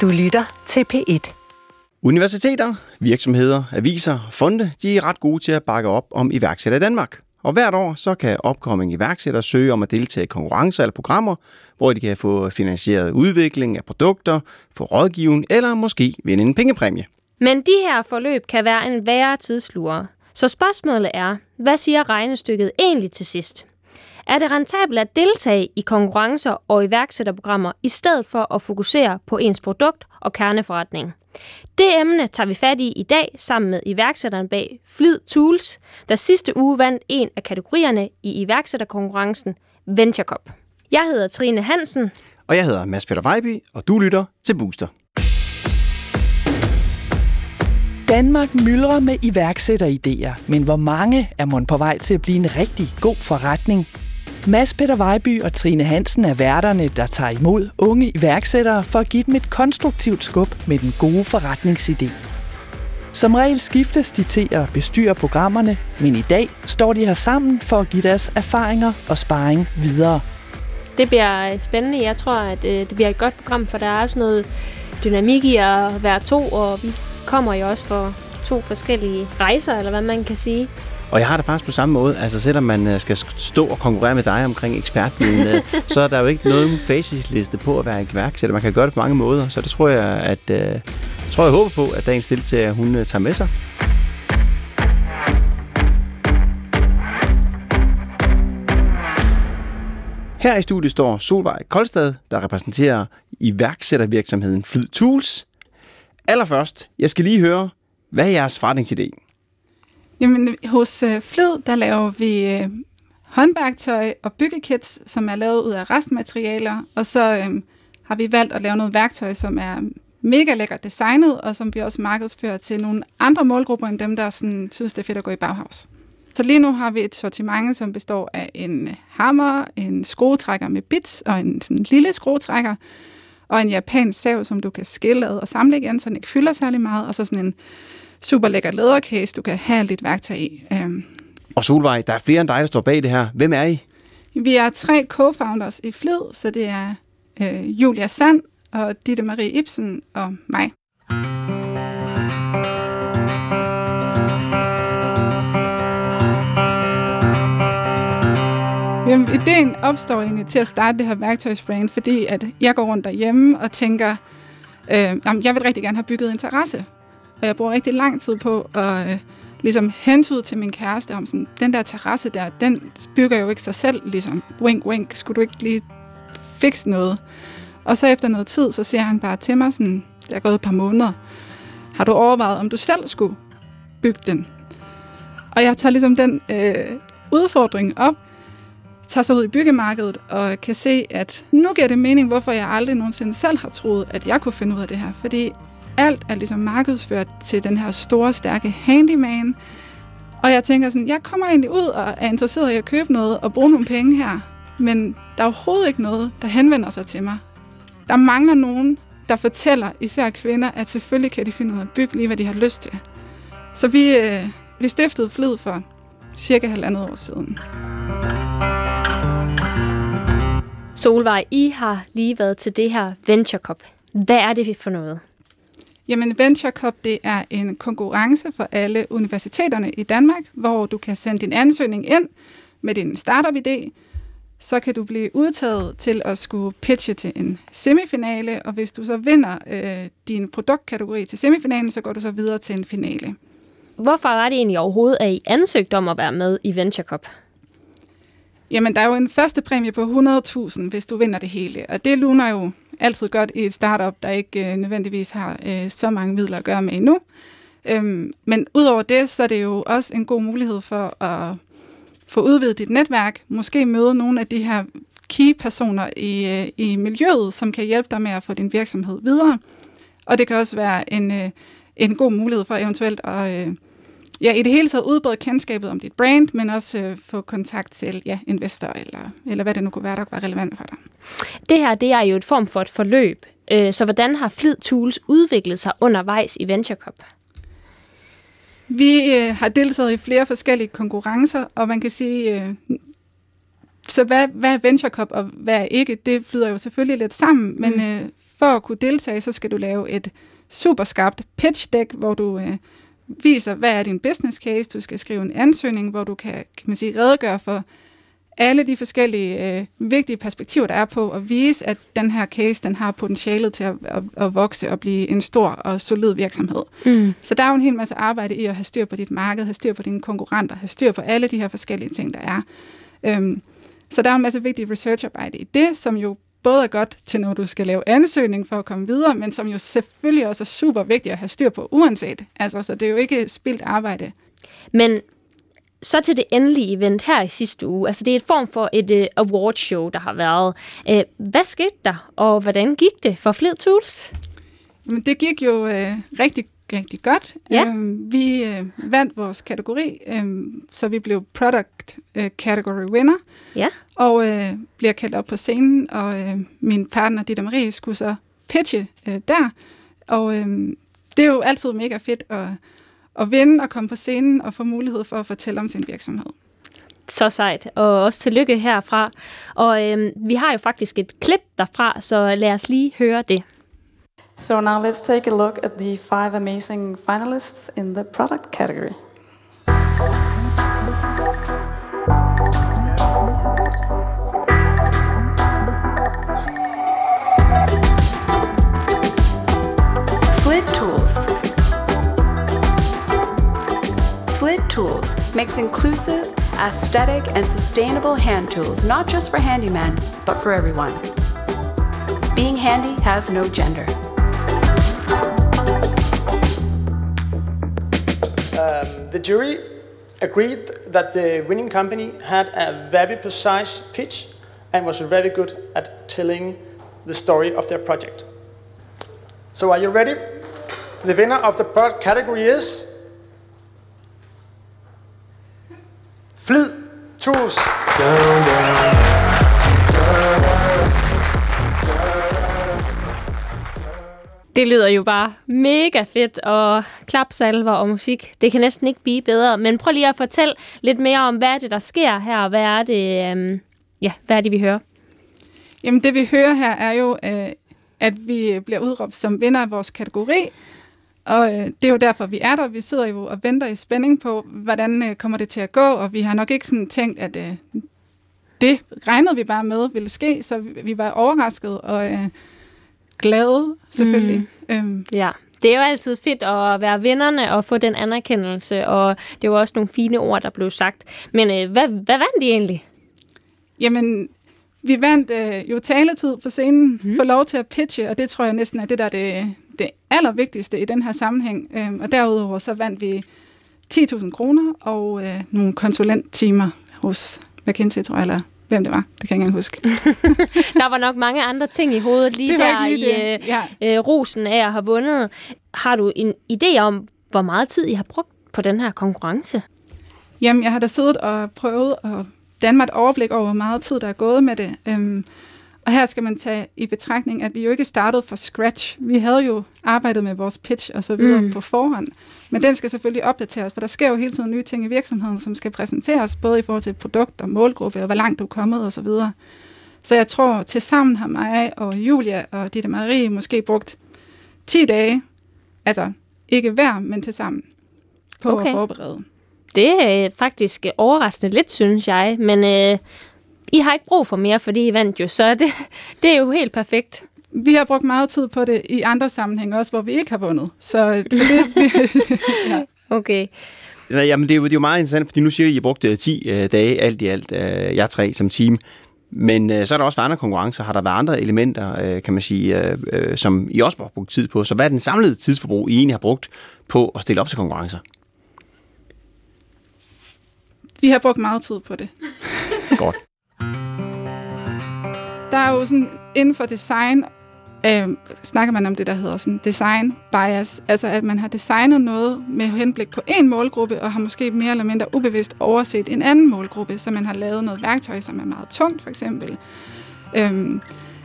Du lytter til P1. Universiteter, virksomheder, aviser, fonde, de er ret gode til at bakke op om iværksætter i Danmark. Og hvert år så kan opkommende iværksættere søge om at deltage i konkurrencer eller programmer, hvor de kan få finansieret udvikling af produkter, få rådgivning eller måske vinde en pengepræmie. Men de her forløb kan være en værre tidslurer. Så spørgsmålet er, hvad siger regnestykket egentlig til sidst? Er det rentabelt at deltage i konkurrencer og iværksætterprogrammer, i stedet for at fokusere på ens produkt og kerneforretning? Det emne tager vi fat i i dag sammen med iværksætteren bag Flid Tools, der sidste uge vandt en af kategorierne i iværksætterkonkurrencen Venture Cup. Jeg hedder Trine Hansen. Og jeg hedder Mads Peter Vejby, og du lytter til Booster. Danmark myldrer med iværksætteridéer, men hvor mange er man på vej til at blive en rigtig god forretning? Mads Peter Vejby og Trine Hansen er værterne, der tager imod unge iværksættere for at give dem et konstruktivt skub med den gode forretningsidé. Som regel skiftes de til at bestyre programmerne, men i dag står de her sammen for at give deres erfaringer og sparring videre. Det bliver spændende. Jeg tror, at øh, det bliver et godt program, for der er også noget dynamik i at være to, og vi kommer jo også for to forskellige rejser, eller hvad man kan sige. Og jeg har det faktisk på samme måde. Altså selvom man øh, skal stå og konkurrere med dig omkring ekspertviden, øh, så er der jo ikke noget facisliste på at være iværksætter. Man kan gøre det på mange måder, så det tror jeg, at øh, jeg tror, jeg håber på, at dagens deltager, hun tager med sig. Her i studiet står Solvej Koldstad, der repræsenterer iværksættervirksomheden Flid Tools. Allerførst, jeg skal lige høre, hvad er jeres forretningsidé? Jamen, hos øh, Flid, der laver vi øh, håndværktøj og byggekits, som er lavet ud af restmaterialer, og så øh, har vi valgt at lave noget værktøj, som er mega lækkert designet, og som vi også markedsfører til nogle andre målgrupper end dem, der sådan, synes, det er fedt at gå i Bauhaus. Så lige nu har vi et sortiment, som består af en øh, hammer, en skruetrækker med bits og en sådan lille skruetrækker, og en japansk sav, som du kan skille ad og samle igen, så den ikke fylder særlig meget, og så sådan en super lækker lædercase, du kan have alt dit værktøj i. Øhm. Og Solvej, der er flere end dig, der står bag det her. Hvem er I? Vi er tre co-founders i Flid, så det er øh, Julia Sand og Ditte Marie Ibsen og mig. Jamen, ideen opstår egentlig til at starte det her værktøjsbrand, fordi at jeg går rundt derhjemme og tænker, øh, jamen, jeg vil rigtig gerne have bygget en terrasse. Og jeg bruger rigtig lang tid på at øh, ligesom hentyde til min kæreste om sådan, den der terrasse der, den bygger jo ikke sig selv, ligesom, wink, wink, skulle du ikke lige fikse noget? Og så efter noget tid, så siger han bare til mig sådan, det er gået et par måneder, har du overvejet, om du selv skulle bygge den? Og jeg tager ligesom den øh, udfordring op, tager så ud i byggemarkedet og kan se, at nu giver det mening, hvorfor jeg aldrig nogensinde selv har troet, at jeg kunne finde ud af det her. Fordi alt er ligesom markedsført til den her store, stærke handyman. Og jeg tænker sådan, jeg kommer egentlig ud og er interesseret i at købe noget og bruge nogle penge her. Men der er overhovedet ikke noget, der henvender sig til mig. Der mangler nogen, der fortæller, især kvinder, at selvfølgelig kan de finde ud af at bygge lige, hvad de har lyst til. Så vi, øh, vi stiftede Flid for cirka halvandet år siden. Solvej, I har lige været til det her Venture Cup. Hvad er det for noget? Jamen, Venture Cup det er en konkurrence for alle universiteterne i Danmark, hvor du kan sende din ansøgning ind med din startup-idé. Så kan du blive udtaget til at skulle pitche til en semifinale, og hvis du så vinder øh, din produktkategori til semifinalen, så går du så videre til en finale. Hvorfor er det egentlig overhovedet, at I ansøgt om at være med i Venture Cup? Jamen, der er jo en første præmie på 100.000, hvis du vinder det hele, og det luner jo altid godt i et startup, der ikke øh, nødvendigvis har øh, så mange midler at gøre med endnu. Øhm, men udover det, så er det jo også en god mulighed for at få udvidet dit netværk, måske møde nogle af de her key-personer i, øh, i miljøet, som kan hjælpe dig med at få din virksomhed videre. Og det kan også være en, øh, en god mulighed for eventuelt at øh, ja, i det hele taget udbrede kendskabet om dit brand, men også øh, få kontakt til ja, investor eller, eller hvad det nu kunne være, der være relevant for dig. Det her det er jo et form for et forløb. Øh, så hvordan har Flid Tools udviklet sig undervejs i Venture Cup? Vi øh, har deltaget i flere forskellige konkurrencer, og man kan sige, øh, så hvad, hvad er Venture Cup, og hvad er ikke? Det flyder jo selvfølgelig lidt sammen, men Mm. øh, for at kunne deltage, så skal du lave et super skarpt pitch deck, hvor du øh, viser, hvad er din business case. Du skal skrive en ansøgning, hvor du kan, kan man sige, redegøre for alle de forskellige øh, vigtige perspektiver, der er på, og vise, at den her case, den har potentialet til at, at, at vokse og blive en stor og solid virksomhed. Mm. Så der er jo en hel masse arbejde i at have styr på dit marked, have styr på dine konkurrenter, have styr på alle de her forskellige ting, der er. Øhm, så der er en masse vigtig researcharbejde i det, som jo både er godt til, når du skal lave ansøgning for at komme videre, men som jo selvfølgelig også er super vigtigt at have styr på uanset. Altså, så det er jo ikke spildt arbejde. Men så til det endelige event her i sidste uge. Altså det er et form for et uh, awardshow, der har været. Uh, hvad skete der, og hvordan gik det for Flid Tools? Men det gik jo øh, rigtig, rigtig godt. Ja. Øhm, vi øh, vandt vores kategori, øh, så vi blev Product øh, Category Winner. Ja. Og øh, bliver kaldt op på scenen, og øh, min partner, Ditte Marie, skulle så pitche øh, der. Og øh, det er jo altid mega fedt at, at vinde og komme på scenen og få mulighed for at fortælle om sin virksomhed. Så sejt, og også tillykke herfra. Og øhm, vi har jo faktisk et klip derfra, så lad os lige høre det. So now let's take a look at the five amazing finalists in the product category. Flit Tools. Flit Tools makes inclusive, aesthetic, and sustainable hand tools not just for handymen, but for everyone. Being handy has no gender. The jury agreed that the winning company had a very precise pitch and was very good at telling the story of their project. So, are you ready? The winner of the product category is Flid Tools. Det lyder jo bare mega fedt, og klapsalver og musik, det kan næsten ikke blive bedre. Men prøv lige at fortælle lidt mere om, hvad er det, der sker her, og hvad er det, øhm, ja, hvad er det, vi hører? Jamen det vi hører her er jo, øh, at vi bliver udråbt som vinder af vores kategori, og øh, det er jo derfor, vi er der. Vi sidder jo og venter i spænding på, hvordan øh, kommer det til at gå, og vi har nok ikke sådan tænkt, at øh, det regnede vi bare med ville ske, så vi, vi var overrasket og øh, glade selvfølgelig. Mm. Øhm, Ja, det er jo altid fedt at være vinderne og få den anerkendelse, og det var også nogle fine ord, der blev sagt. Men øh, hvad, hvad vandt de egentlig? Jamen, vi vandt øh, jo taletid på scenen, mm. få lov til at pitche, og det tror jeg næsten er det, der er det, det allervigtigste i den her sammenhæng. Øhm, og derudover så vandt vi 10.000 kroner og øh, nogle konsulenttimer hos McKinsey, tror jeg, eller hvem det var. Det kan jeg ikke engang huske. Der var nok mange andre ting i hovedet lige der lige i det. Ja. øh, øh, rosen af at have vundet. Har du en idé om, hvor meget tid I har brugt på den her konkurrence? Jamen, jeg har da siddet og prøvet at danne mig et overblik over, hvor meget tid, der er gået med det. Øhm, og her skal man tage i betragtning, at vi jo ikke startede fra scratch. Vi havde jo arbejdet med vores pitch og så videre Mm. på forhånd. Men den skal selvfølgelig opdateres, for der sker jo hele tiden nye ting i virksomheden, som skal præsenteres, både i forhold til produkt og målgruppe, og hvor langt du er kommet og så videre. Så jeg tror, til sammen har mig og Julia og Ditte Marie måske brugt 10 dage, altså ikke hver, men til sammen, på Okay. at forberede. Det er faktisk overraskende lidt, synes jeg. Men øh, I har ikke brug for mere, fordi I vandt jo, så det, det er jo helt perfekt. Vi har brugt meget tid på det i andre sammenhænge også, hvor vi ikke har vundet. Så, så det, ja. Okay. Nej, Jamen, det er, jo, det er jo meget interessant, fordi nu siger I, at I brugte 10 øh, dage alt i alt, øh, jeg tre som team. Men øh, så har der også været andre konkurrencer. Har der været andre elementer, øh, kan man sige, øh, øh, som I også har brugt tid på? Så hvad er den samlede tidsforbrug, I egentlig har brugt på at stille op til konkurrencer? vi har brugt meget tid på det. Godt. Der er jo sådan, inden for design, øh, snakker man om det, der hedder sådan design bias. Altså, at man har designet noget med henblik på en målgruppe, og har måske mere eller mindre ubevidst overset en anden målgruppe, så man har lavet noget værktøj, som er meget tungt, for eksempel. Øhm,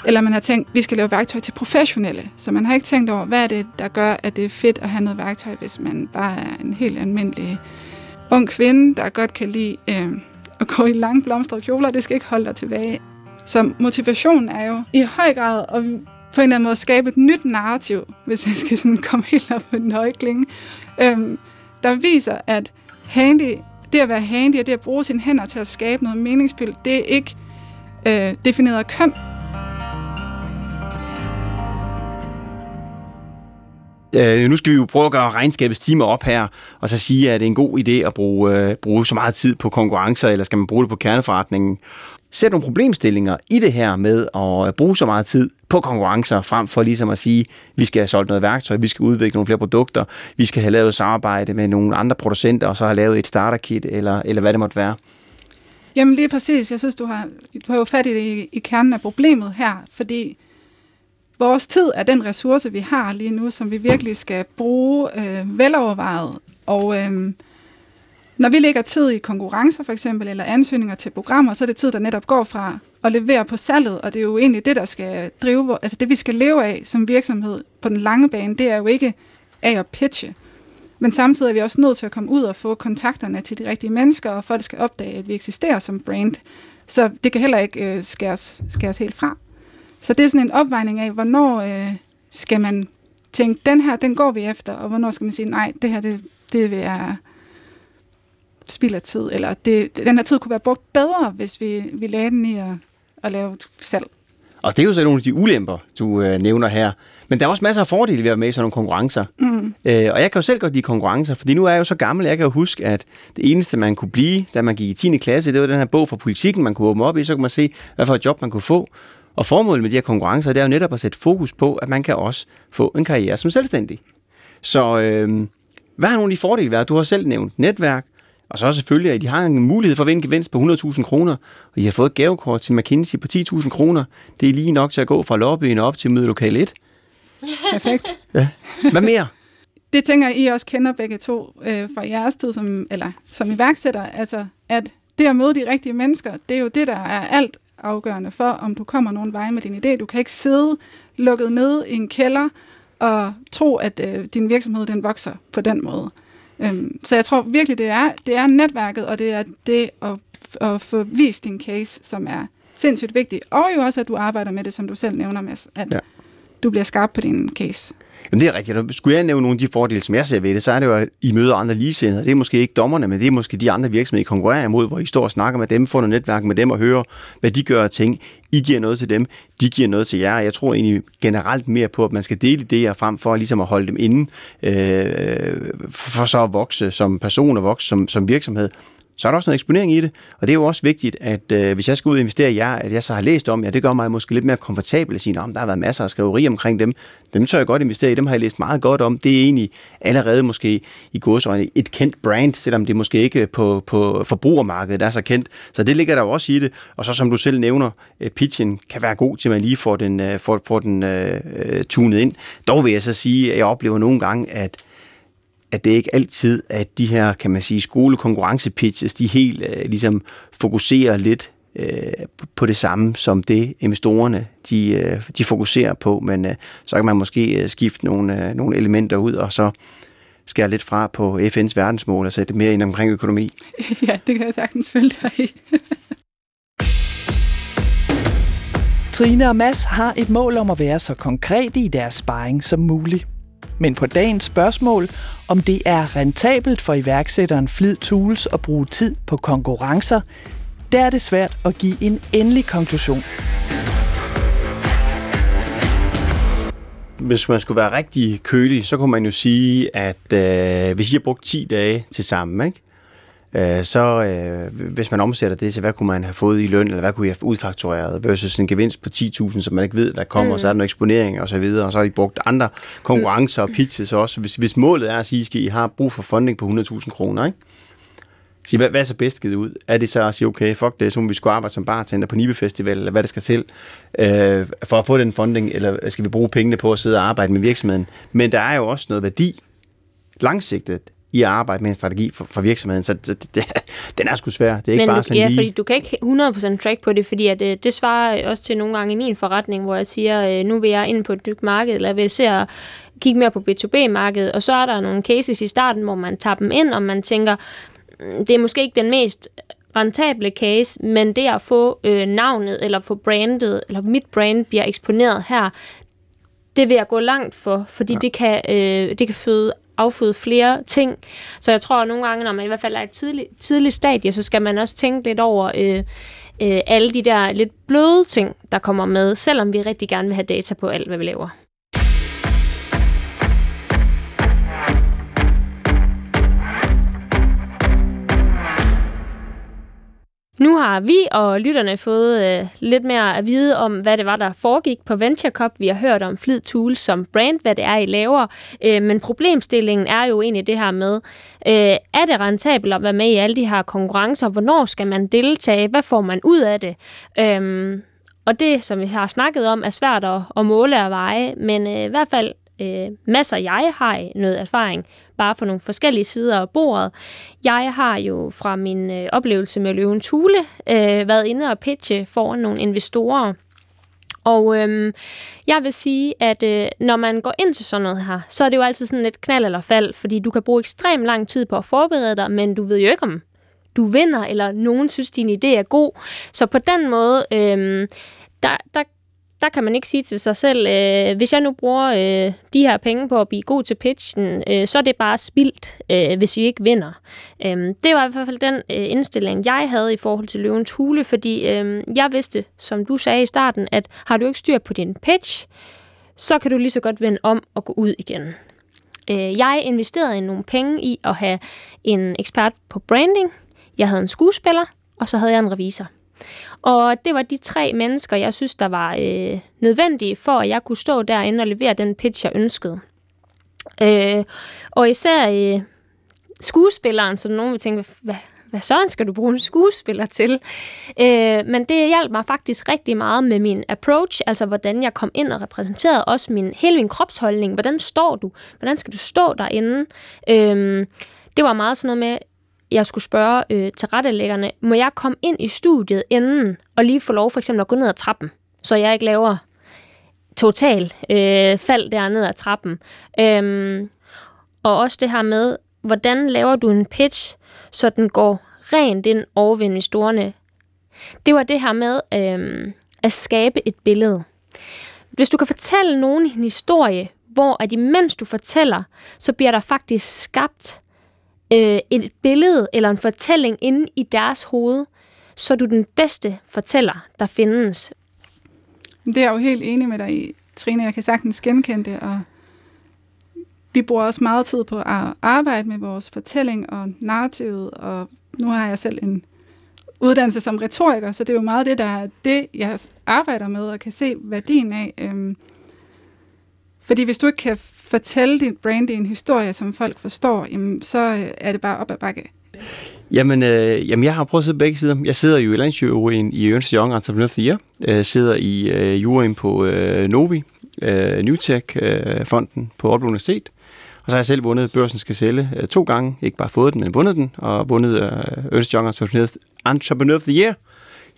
eller man har tænkt, vi skal lave værktøj til professionelle. Så man har ikke tænkt over, hvad er det, der gør, at det er fedt at have noget værktøj, hvis man bare er en helt almindelig ung kvinde, der godt kan lide øh, at gå i lange blomstrede kjoler, det skal ikke holde dig tilbage. Så motivation er jo i høj grad at på en eller anden måde skabe et nyt narrativ, hvis jeg skal sådan komme helt op på den høje klinge, øhm, der viser, at handy, det at være handy og det at bruge sine hænder til at skabe noget meningsfyldt, det er ikke øh, defineret af køn. Øh, nu skal vi jo prøve at gøre regnskabets timer op her, og så sige, at det er en god idé at bruge, øh, bruge så meget tid på konkurrencer, eller skal man bruge det på kerneforretningen? Ser nogle problemstillinger i det her med at øh, bruge så meget tid på konkurrencer, frem for ligesom at sige, vi skal have solgt noget værktøj, vi skal udvikle nogle flere produkter, vi skal have lavet samarbejde med nogle andre producenter, og så have lavet et starterkit, eller, eller hvad det måtte være? Jamen lige præcis. Jeg synes, du har, du har jo fat i, i kernen af problemet her, fordi vores tid er den ressource, vi har lige nu, som vi virkelig skal bruge øh, velovervejet. Og øh, når vi lægger tid i konkurrencer for eksempel, eller ansøgninger til programmer, så er det tid, der netop går fra at levere på salget, og det er jo egentlig det, der skal drive, altså det vi skal leve af som virksomhed på den lange bane, det er jo ikke af at pitche. Men samtidig er vi også nødt til at komme ud og få kontakterne til de rigtige mennesker, og folk skal opdage, at vi eksisterer som brand. Så det kan heller ikke øh, skæres, skæres helt fra. Så det er sådan en opvejning af, hvornår øh, skal man tænke, den her, den går vi efter, og hvornår skal man sige, nej, det her, det, det vil jeg spild af tid, eller det, den her tid kunne være brugt bedre, hvis vi, vi lagde den i at, at lave salg. Og det er jo så nogle af de ulemper, du øh, nævner her. Men der er også masser af fordele ved at være med i sådan nogle konkurrencer. Mm. Øh, og jeg kan jo selv godt lide konkurrencer, fordi nu er jeg jo så gammel, jeg kan jo huske, at det eneste, man kunne blive, da man gik i 10. klasse, det var den her bog for politikken, man kunne åbne op i, så kunne man se, hvad for et job man kunne få. Og formålet med de her konkurrencer, det er jo netop at sætte fokus på, at man kan også få en karriere som selvstændig. Så øh, hvad har nogle af de fordele været? Du har selv nævnt netværk, og så selvfølgelig, at de har en mulighed for at vinde gevinst på 100.000 kroner, og I har fået et gavekort til McKinsey på 10.000 kroner. Det er lige nok til at gå fra lobbyen op til møde lokal 1. Perfekt. Ja. Hvad mere? Det tænker I også kender begge to øh, fra jeres tid som, eller, som iværksætter. Altså, at det at møde de rigtige mennesker, det er jo det, der er alt afgørende for, om du kommer nogen vej med din idé. Du kan ikke sidde lukket ned i en kælder og tro, at øh, din virksomhed den vokser på den måde. Øhm, så jeg tror virkelig, det er, det er netværket, og det er det at, at få vist din case, som er sindssygt vigtigt. Og jo også, at du arbejder med det, som du selv nævner, Mads, at ja. du bliver skarp på din case. Jamen det er rigtigt. Skulle jeg nævne nogle af de fordele, som jeg ser ved det, så er det jo, at I møder andre ligesindede. Det er måske ikke dommerne, men det er måske de andre virksomheder, I konkurrerer imod, hvor I står og snakker med dem, får noget netværk med dem og hører, hvad de gør og ting. I giver noget til dem, de giver noget til jer. Jeg tror egentlig generelt mere på, at man skal dele idéer frem for ligesom at holde dem inde, øh, for så at vokse som person og vokse som, som virksomhed så er der også noget eksponering i det. Og det er jo også vigtigt, at øh, hvis jeg skal ud og investere i jer, at jeg så har læst om jer, det gør mig måske lidt mere komfortabel at sige, at der har været masser af skriveri omkring dem. Dem tør jeg godt investere i, dem har jeg læst meget godt om. Det er egentlig allerede måske i godsøjne et kendt brand, selvom det måske ikke på, på forbrugermarkedet er så kendt. Så det ligger der jo også i det. Og så som du selv nævner, øh, pitchen kan være god til, at man lige får den, øh, får, får den øh, øh tunet ind. Dog vil jeg så sige, at jeg oplever nogle gange, at at det ikke altid, at de her, kan man sige, skolekonkurrencepitches, de helt øh, ligesom fokuserer lidt øh, på det samme, som det investorerne, de, øh, de fokuserer på, men øh, så kan man måske øh, skifte nogle, øh, nogle elementer ud, og så skære lidt fra på FN's verdensmål og sætte mere ind omkring økonomi. Ja, det kan jeg sagtens følge dig i. Trine og Mads har et mål om at være så konkrete i deres sparring som muligt. Men på dagens spørgsmål, om det er rentabelt for iværksætteren Flid Tools at bruge tid på konkurrencer, der er det svært at give en endelig konklusion. Hvis man skulle være rigtig kølig, så kunne man jo sige, at øh, hvis I har brugt 10 dage til sammen, ikke? Øh, så øh, hvis man omsætter det til, hvad kunne man have fået i løn, eller hvad kunne I have udfaktureret, versus en gevinst på 10.000, som man ikke ved, hvad kommer, mm. så er der noget eksponering og så videre, og så har I brugt andre konkurrencer og pizzas også. Hvis, hvis målet er at sige, at I har brug for funding på 100.000 kroner, ikke? Så hvad, hvad er så bedst givet ud? Er det så at sige, okay, fuck det, så må vi skulle arbejde som bartender på Nibe Festival, eller hvad det skal til, øh, for at få den funding, eller skal vi bruge pengene på at sidde og arbejde med virksomheden? Men der er jo også noget værdi langsigtet i at arbejde med en strategi for, for virksomheden. Så det, det, den er sgu svær. Det er ikke Men bare sådan ja, lige... fordi du kan ikke 100% track på det, fordi at, det, øh, det svarer også til nogle gange i min forretning, hvor jeg siger, øh, nu vil jeg ind på et nyt marked, eller vil jeg se at kigge mere på B2B-markedet, og så er der nogle cases i starten, hvor man tager dem ind, og man tænker, mm, det er måske ikke den mest rentable case, men det at få øh, navnet, eller få brandet, eller mit brand bliver eksponeret her, det vil jeg gå langt for, fordi ja. det kan, øh, det kan føde afføde flere ting. Så jeg tror at nogle gange, når man i hvert fald er et tidligt, tidlig stadie, så skal man også tænke lidt over øh, øh, alle de der lidt bløde ting, der kommer med, selvom vi rigtig gerne vil have data på alt, hvad vi laver. Nu har vi og lytterne fået øh, lidt mere at vide om, hvad det var, der foregik på Venture Cup. Vi har hørt om Flid Tool som brand, hvad det er, I laver. Øh, men problemstillingen er jo egentlig det her med, øh, er det rentabelt at være med i alle de her konkurrencer? Hvornår skal man deltage? Hvad får man ud af det? Øh, og det, som vi har snakket om, er svært at, at måle og veje, men øh, i hvert fald øh, masser jeg har noget erfaring, bare for nogle forskellige sider af bordet. Jeg har jo fra min øh, oplevelse med Løven Tule øh, været inde og pitche foran nogle investorer. Og øhm, jeg vil sige, at øh, når man går ind til sådan noget her, så er det jo altid sådan lidt knald eller fald, fordi du kan bruge ekstremt lang tid på at forberede dig, men du ved jo ikke, om du vinder, eller nogen synes, din idé er god. Så på den måde, øh, der, der der kan man ikke sige til sig selv, øh, hvis jeg nu bruger øh, de her penge på at blive god til pitchen, øh, så er det bare spildt, øh, hvis vi ikke vinder. Øh, det var i hvert fald den øh, indstilling, jeg havde i forhold til løvens hule, fordi øh, jeg vidste, som du sagde i starten, at har du ikke styr på din pitch, så kan du lige så godt vende om og gå ud igen. Øh, jeg investerede nogle penge i at have en ekspert på branding, jeg havde en skuespiller, og så havde jeg en revisor. Og det var de tre mennesker, jeg synes, der var øh, nødvendige for, at jeg kunne stå derinde og levere den pitch, jeg ønskede. Øh, og især øh, skuespilleren, så nogen vil tænke, hvad, hvad så skal du bruge en skuespiller til? Øh, men det hjalp mig faktisk rigtig meget med min approach, altså hvordan jeg kom ind og repræsenterede også min, hele min kropsholdning. Hvordan står du? Hvordan skal du stå derinde? Øh, det var meget sådan noget med, jeg skulle spørge øh, til rettelæggerne, må jeg komme ind i studiet inden, og lige få lov for eksempel at gå ned ad trappen, så jeg ikke laver total øh, fald dernede ad trappen. Øhm, og også det her med, hvordan laver du en pitch, så den går rent ind over ved investorerne. Det var det her med øh, at skabe et billede. Hvis du kan fortælle nogen en historie, hvor at imens du fortæller, så bliver der faktisk skabt øh, et billede eller en fortælling inde i deres hoved, så er du den bedste fortæller, der findes. Det er jeg jo helt enig med dig i, Trine. Jeg kan sagtens genkende det, og vi bruger også meget tid på at arbejde med vores fortælling og narrativet, og nu har jeg selv en uddannelse som retoriker, så det er jo meget det, der er det, jeg arbejder med og kan se værdien af. Øhm, fordi hvis du ikke kan fortælle dit brand i en historie, som folk forstår, jamen, så øh, er det bare op ad bakke. Jamen, øh, jamen, jeg har prøvet at sidde begge sider. Jeg sidder jo i landsjuryen i Ernst Young Entrepreneur of the Year. Jeg sidder i øh, juryen på øh, Novi, øh, Newtech-fonden øh, på Aalborg Universitet. Og så har jeg selv vundet Børsen skal sælge øh, to gange. Ikke bare fået den, men vundet den. Og vundet øh, Ernst Young Entrepreneur of the Year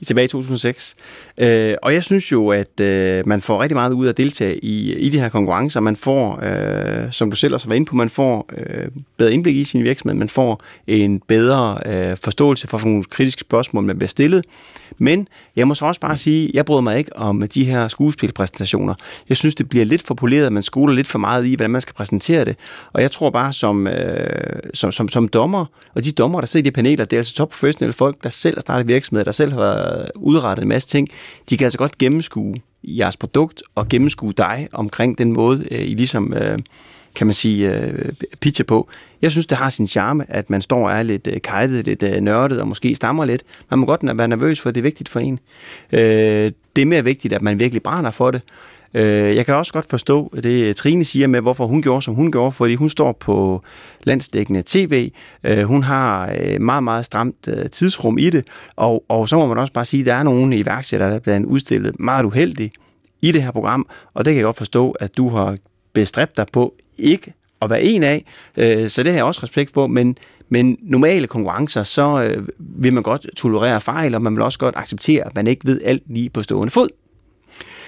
tilbage i 2006. Øh, og jeg synes jo, at øh, man får rigtig meget ud af at deltage i, i de her konkurrencer. Man får, øh, som du selv også var inde på, man får øh, bedre indblik i sin virksomhed, man får en bedre øh, forståelse for nogle kritiske spørgsmål, man bliver stillet. Men jeg må så også bare sige, jeg bryder mig ikke om de her skuespilpræsentationer. Jeg synes, det bliver lidt for poleret, man skoler lidt for meget i, hvordan man skal præsentere det. Og jeg tror bare, som, øh, som, som, som dommer, og de dommer, der sidder i de paneler, det er altså topprofessionelle folk, der selv har startet virksomheder, der selv har været udrettet en masse ting. De kan altså godt gennemskue jeres produkt og gennemskue dig omkring den måde, øh, I ligesom... Øh, kan man sige, øh, pitcher på. Jeg synes, det har sin charme, at man står og er lidt øh, kajtet, lidt øh, nørdet og måske stammer lidt. Man må godt være nervøs, for det er vigtigt for en. Øh, det er mere vigtigt, at man virkelig brænder for det. Øh, jeg kan også godt forstå det, øh, Trine siger med, hvorfor hun gjorde, som hun gjorde, fordi hun står på landsdækkende tv. Øh, hun har øh, meget, meget stramt øh, tidsrum i det, og, og så må man også bare sige, at der er nogle iværksættere, der er blevet udstillet meget uheldigt i det her program, og det kan jeg godt forstå, at du har bestræbt dig på ikke at være en af, øh, så det har jeg også respekt for, men, men normale konkurrencer, så øh, vil man godt tolerere fejl, og man vil også godt acceptere, at man ikke ved alt lige på stående fod.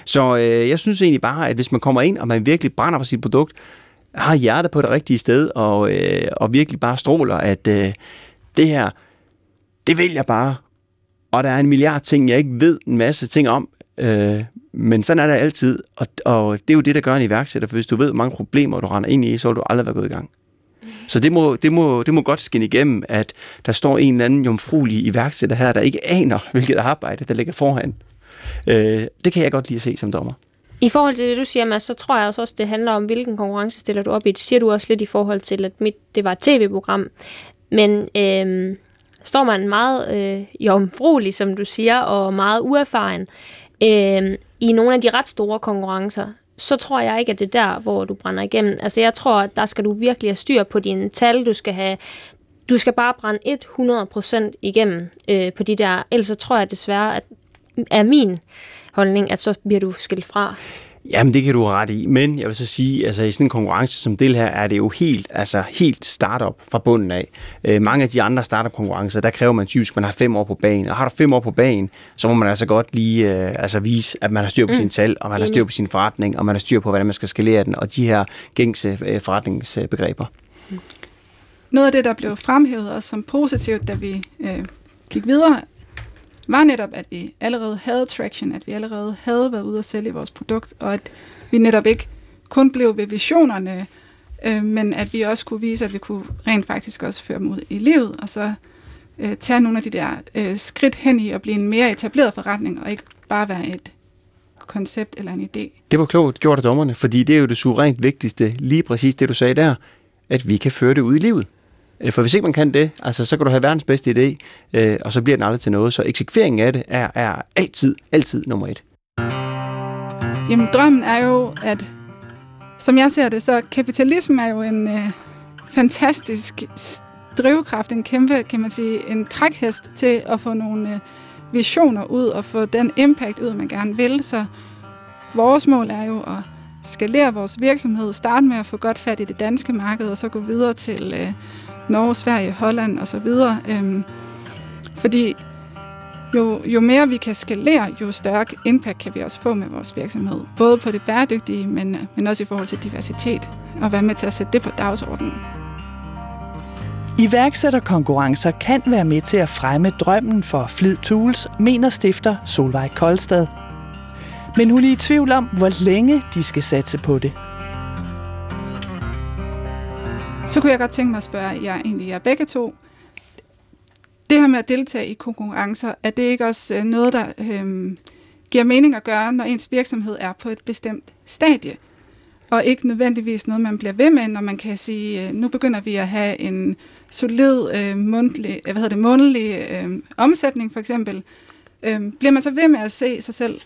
Så øh, jeg synes egentlig bare, at hvis man kommer ind, og man virkelig brænder for sit produkt, har hjertet på det rigtige sted, og, øh, og virkelig bare stråler, at øh, det her, det vil jeg bare. Og der er en milliard ting, jeg ikke ved en masse ting om. Øh, men sådan er det altid, og, og det er jo det, der gør en iværksætter, for hvis du ved, hvor mange problemer du render ind i, så vil du aldrig være gået i gang. Så det må, det, må, det må godt skinne igennem, at der står en eller anden jomfruelig iværksætter her, der ikke aner, hvilket arbejde, der ligger foran. Øh, det kan jeg godt lide at se som dommer. I forhold til det, du siger, Mads, så tror jeg også, det handler om, hvilken konkurrence stiller du op i. Det siger du også lidt i forhold til, at mit, det var et tv-program. Men øh, står man meget øh, jomfruelig, som du siger, og meget uerfaren øh, i nogle af de ret store konkurrencer, så tror jeg ikke, at det er der, hvor du brænder igennem. Altså jeg tror, at der skal du virkelig have styr på dine tal. Du skal have du skal bare brænde 100% igennem øh, på de der, ellers så tror jeg desværre, at er min holdning, at så bliver du skilt fra. Jamen, det kan du have ret i, men jeg vil så sige, altså i sådan en konkurrence som det her, er det jo helt, altså helt startup fra bunden af. Øh, mange af de andre startup-konkurrencer, der kræver man typisk, at man har fem år på banen, og har du fem år på banen, så må man altså godt lige øh, altså vise, at man har styr på mm. sine tal, og man har styr på sin forretning, og man har styr på, hvordan man skal skalere den, og de her gængse øh, forretningsbegreber. Noget af det, der blev fremhævet også som positivt, da vi øh, gik videre, var netop, at vi allerede havde traction, at vi allerede havde været ude og sælge vores produkt, og at vi netop ikke kun blev ved visionerne, øh, men at vi også kunne vise, at vi kunne rent faktisk også føre dem ud i livet, og så øh, tage nogle af de der øh, skridt hen i at blive en mere etableret forretning, og ikke bare være et koncept eller en idé. Det var klogt gjort af dommerne, fordi det er jo det suverænt vigtigste, lige præcis det du sagde der, at vi kan føre det ud i livet. Øh, for hvis ikke man kan det, altså, så kan du have verdens bedste idé, øh, og så bliver den aldrig til noget. Så eksekveringen af det er, er altid, altid nummer et. Jamen, drømmen er jo, at som jeg ser det, så kapitalismen er jo en øh, fantastisk drivkraft, en kæmpe, kan man sige, en trækhest til at få nogle øh, visioner ud og få den impact ud, man gerne vil. Så vores mål er jo at skalere vores virksomhed, starte med at få godt fat i det danske marked, og så gå videre til øh, Norge, Sverige, Holland osv. Øhm, fordi jo, jo mere vi kan skalere, jo større impact kan vi også få med vores virksomhed. Både på det bæredygtige, men, men også i forhold til diversitet, og være med til at sætte det på dagsordenen. Iværksætterkonkurrencer kan være med til at fremme drømmen for Flid Tools, mener stifter Solvej Koldstad. Men hun er i tvivl om, hvor længe de skal satse på det. Så kunne jeg godt tænke mig at spørge jer egentlig jer begge to. Det her med at deltage i konkurrencer, er det ikke også øh, noget, der øhm, giver mening at gøre, når ens virksomhed er på et bestemt stadie? Og ikke nødvendigvis noget, man bliver ved med, når man kan sige, øh, nu begynder vi at have en solid øh, mundtlig, øh, hvad hedder det, månedlig øh, omsætning for eksempel. Øh, bliver man så ved med at se sig selv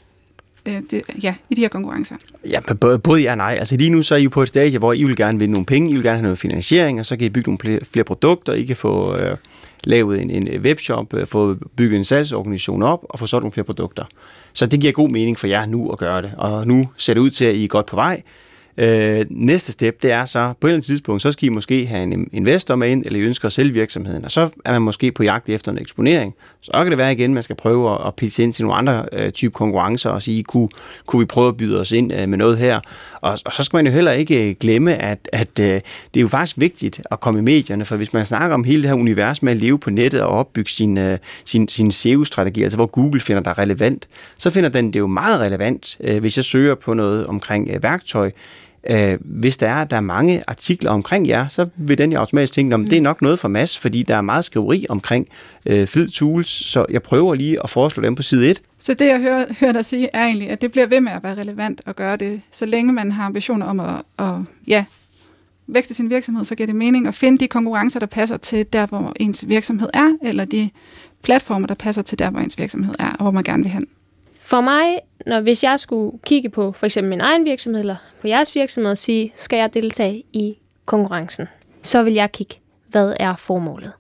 øh, det, ja, i de her konkurrencer? Ja, både, både ja og nej. Altså lige nu så er I jo på et stadie, hvor I vil gerne vinde nogle penge, I vil gerne have noget finansiering, og så kan I bygge nogle flere, flere produkter, I kan få øh, lavet en, en webshop, øh, få bygget en salgsorganisation op, og få solgt nogle flere produkter. Så det giver god mening for jer nu at gøre det, og nu ser det ud til, at I er godt på vej. Øh, næste step, det er så, på et eller andet tidspunkt, så skal I måske have en investor med ind, eller I ønsker at sælge virksomheden, og så er man måske på jagt efter en eksponering. Så kan det være igen, man skal prøve at pitche ind til nogle andre øh, type konkurrencer og sige, kunne, kunne vi prøve at byde os ind øh, med noget her? Og, og så skal man jo heller ikke øh, glemme, at, at øh, det er jo faktisk vigtigt at komme i medierne, for hvis man snakker om hele det her univers med at leve på nettet og opbygge sin, øh, sin, sin SEO-strategi, altså hvor Google finder dig relevant, så finder den det jo meget relevant, øh, hvis jeg søger på noget omkring øh, værktøj, Øh, hvis der er, der er mange artikler omkring jer, så vil den jo automatisk tænke, om det er nok noget for mass, fordi der er meget skriveri omkring øh, Flid Tools, så jeg prøver lige at foreslå dem på side 1. Så det, jeg hører, hører dig sige, er egentlig, at det bliver ved med at være relevant at gøre det, så længe man har ambitioner om at, at ja, vækste sin virksomhed, så giver det mening at finde de konkurrencer, der passer til der, hvor ens virksomhed er, eller de platformer, der passer til der, hvor ens virksomhed er, og hvor man gerne vil hen. For mig, når hvis jeg skulle kigge på for eksempel min egen virksomhed, eller på jeres virksomhed og sige, skal jeg deltage i konkurrencen, så vil jeg kigge, hvad er formålet.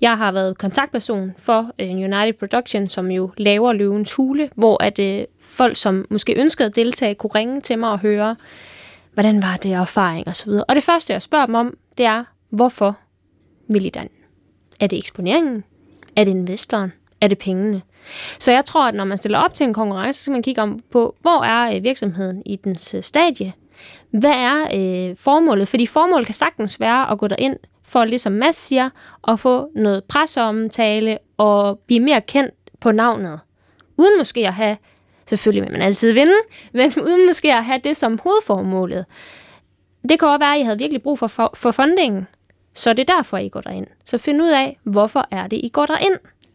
Jeg har været kontaktperson for øh, United Production, som jo laver Løvens Hule, hvor at øh, folk, som måske ønskede at deltage, kunne ringe til mig og høre, hvordan var det erfaring osv. Og det første, jeg spørger dem om, det er, hvorfor vil I den? Er det eksponeringen? Er det investoren? Er det pengene? Så jeg tror, at når man stiller op til en konkurrence, så skal man kigge om på, hvor er øh, virksomheden i dens øh, stadie? Hvad er øh, formålet? Fordi formålet kan sagtens være at gå derind for, ligesom Mads siger, at få noget presseomtale og blive mere kendt på navnet. Uden måske at have, selvfølgelig vil man altid vinde, men uden måske at have det som hovedformålet. Det kan også være, at I havde virkelig brug for, for, for fundingen, så det er derfor, I går derind. Så find ud af, hvorfor er det, I går derind.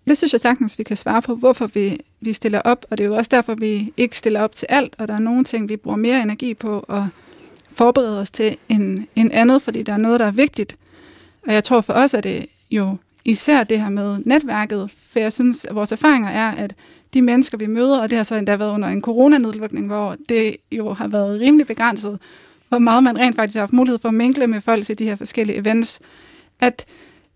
Det synes jeg sagtens, vi kan svare på, hvorfor vi, vi stiller op, og det er jo også derfor, vi ikke stiller op til alt, og der er nogle ting, vi bruger mere energi på at forberede os til end, end andet, fordi der er noget, der er vigtigt. Og jeg tror for os, at det jo især det her med netværket, for jeg synes, at vores erfaringer er, at de mennesker, vi møder, og det har så endda været under en coronanedlukning, hvor det jo har været rimelig begrænset, hvor meget man rent faktisk har haft mulighed for at mingle med folk til de her forskellige events, at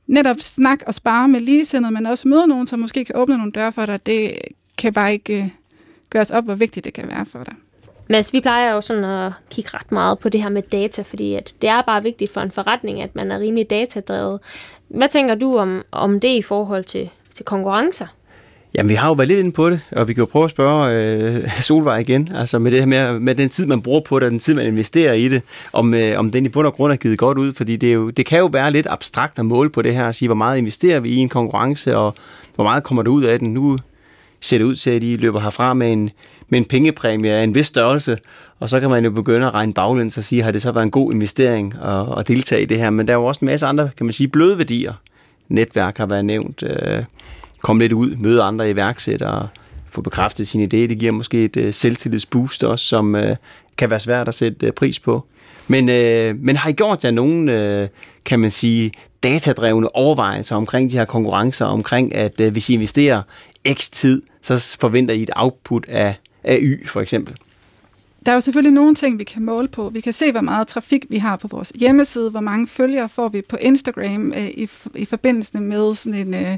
netop snak og spare med ligesindede, men også møde nogen, som måske kan åbne nogle døre for dig, det kan bare ikke øh, gøres op, hvor vigtigt det kan være for dig. Mads, vi plejer jo sådan at kigge ret meget på det her med data, fordi at det er bare vigtigt for en forretning, at man er rimelig datadrevet. Hvad tænker du om, om det i forhold til, til konkurrencer? Jamen, vi har jo været lidt inde på det, og vi kan jo prøve at spørge øh, Solvej igen, altså med det her med, med den tid, man bruger på det, og den tid, man investerer i det, om, øh, om den i bund og grund er givet godt ud, fordi det, er jo, det kan jo være lidt abstrakt at måle på det her, og sige, hvor meget investerer vi i en konkurrence, og hvor meget kommer der ud af den. Nu ser det ud til, at I løber herfra med en, med en pengepræmie af en vis størrelse, og så kan man jo begynde at regne baglæns og sige, har det så været en god investering at, at deltage i det her, men der er jo også en masse andre, kan man sige, bløde værdier. Netværk har været nævnt, øh, komme lidt ud, møde andre iværksættere, få bekræftet sin idé. Det giver måske et øh, selvtillidsboost også, som øh, kan være svært at sætte øh, pris på. Men, øh, men har I gjort jer nogen, øh, kan man sige, datadrevne overvejelser omkring de her konkurrencer, omkring at øh, hvis I investerer x tid, så forventer I et output af, af Y for eksempel? Der er jo selvfølgelig nogle ting, vi kan måle på. Vi kan se, hvor meget trafik vi har på vores hjemmeside, hvor mange følgere får vi på Instagram øh, i, i forbindelse med sådan en, øh,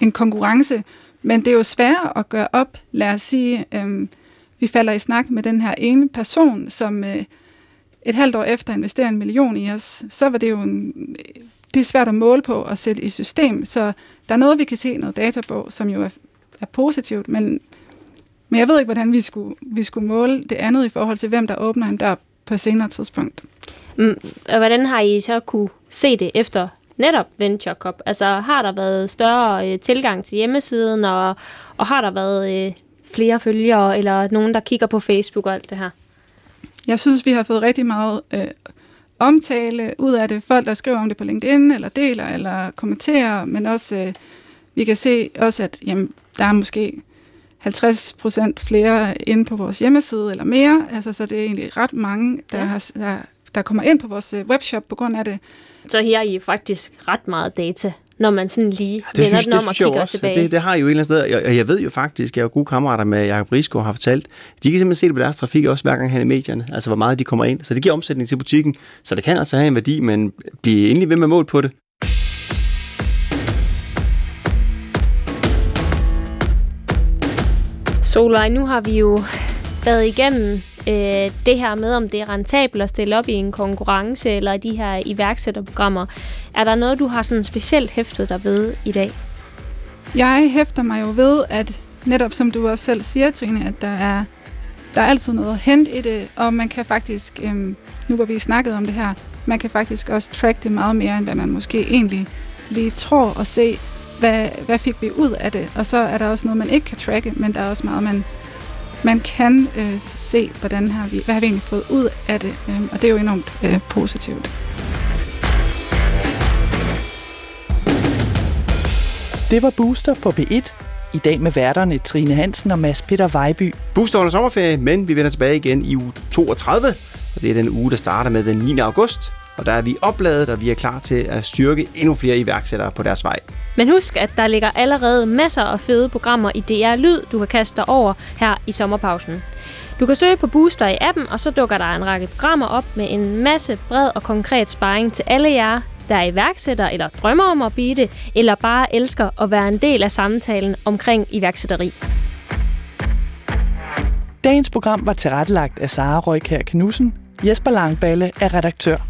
en konkurrence. Men det er jo svært at gøre op. Lad os sige, øh, vi falder i snak med den her ene person, som øh, et halvt år efter investerer en million i os. Så var det jo en, øh, det er svært at måle på og sætte i system. Så der er noget, vi kan se noget data på, som jo er, er positivt, men men jeg ved ikke, hvordan vi skulle, vi skulle måle det andet i forhold til, hvem der åbner en dør på et senere tidspunkt. Mm, og hvordan har I så kunne se det efter netop Venture Cup? Altså har der været større øh, tilgang til hjemmesiden, og, og har der været øh, flere følgere, eller nogen, der kigger på Facebook og alt det her? Jeg synes, vi har fået rigtig meget øh, omtale ud af det. Folk, der skriver om det på LinkedIn, eller deler, eller kommenterer, men også, øh, vi kan se også, at jamen, der er måske 50 procent flere ind på vores hjemmeside eller mere. Altså, så det er egentlig ret mange, der, ja. har, der, der kommer ind på vores øh, webshop på grund af det. Så her er I faktisk ret meget data, når man sådan lige ja, det synes, den om og kigger også. tilbage. Det, det har I jo et eller andet sted, og jeg ved jo faktisk, jeg har gode kammerater med Jacob Risko har fortalt, de kan simpelthen se det på deres trafik også hver gang han i medierne, altså hvor meget de kommer ind. Så det giver omsætning til butikken, så det kan altså have en værdi, men blive endelig ved med mål på det. Solvej, nu har vi jo været igennem øh, det her med, om det er rentabelt at stille op i en konkurrence eller de her iværksætterprogrammer. Er der noget, du har sådan specielt hæftet dig ved i dag? Jeg hæfter mig jo ved, at netop som du også selv siger, Trine, at der er, der er altid noget at hente i det, og man kan faktisk, øhm, nu hvor vi snakket om det her, man kan faktisk også track det meget mere, end hvad man måske egentlig lige tror og se, hvad, hvad fik vi ud af det? Og så er der også noget, man ikke kan tracke, men der er også meget, man, man kan øh, se, hvordan har vi, hvad har vi egentlig fået ud af det? Øh, og det er jo enormt øh, positivt. Det var Booster på B1. I dag med værterne Trine Hansen og Mads Peter Vejby. Booster holder sommerferie, men vi vender tilbage igen i uge 32. Og det er den uge, der starter med den 9. august og der er vi opladet, og vi er klar til at styrke endnu flere iværksættere på deres vej. Men husk, at der ligger allerede masser af fede programmer i DR Lyd, du kan kaste dig over her i sommerpausen. Du kan søge på Booster i appen, og så dukker der en række programmer op med en masse bred og konkret sparring til alle jer, der er iværksætter eller drømmer om at blive det, eller bare elsker at være en del af samtalen omkring iværksætteri. Dagens program var tilrettelagt af Sara Røykær Knudsen. Jesper Langballe er redaktør.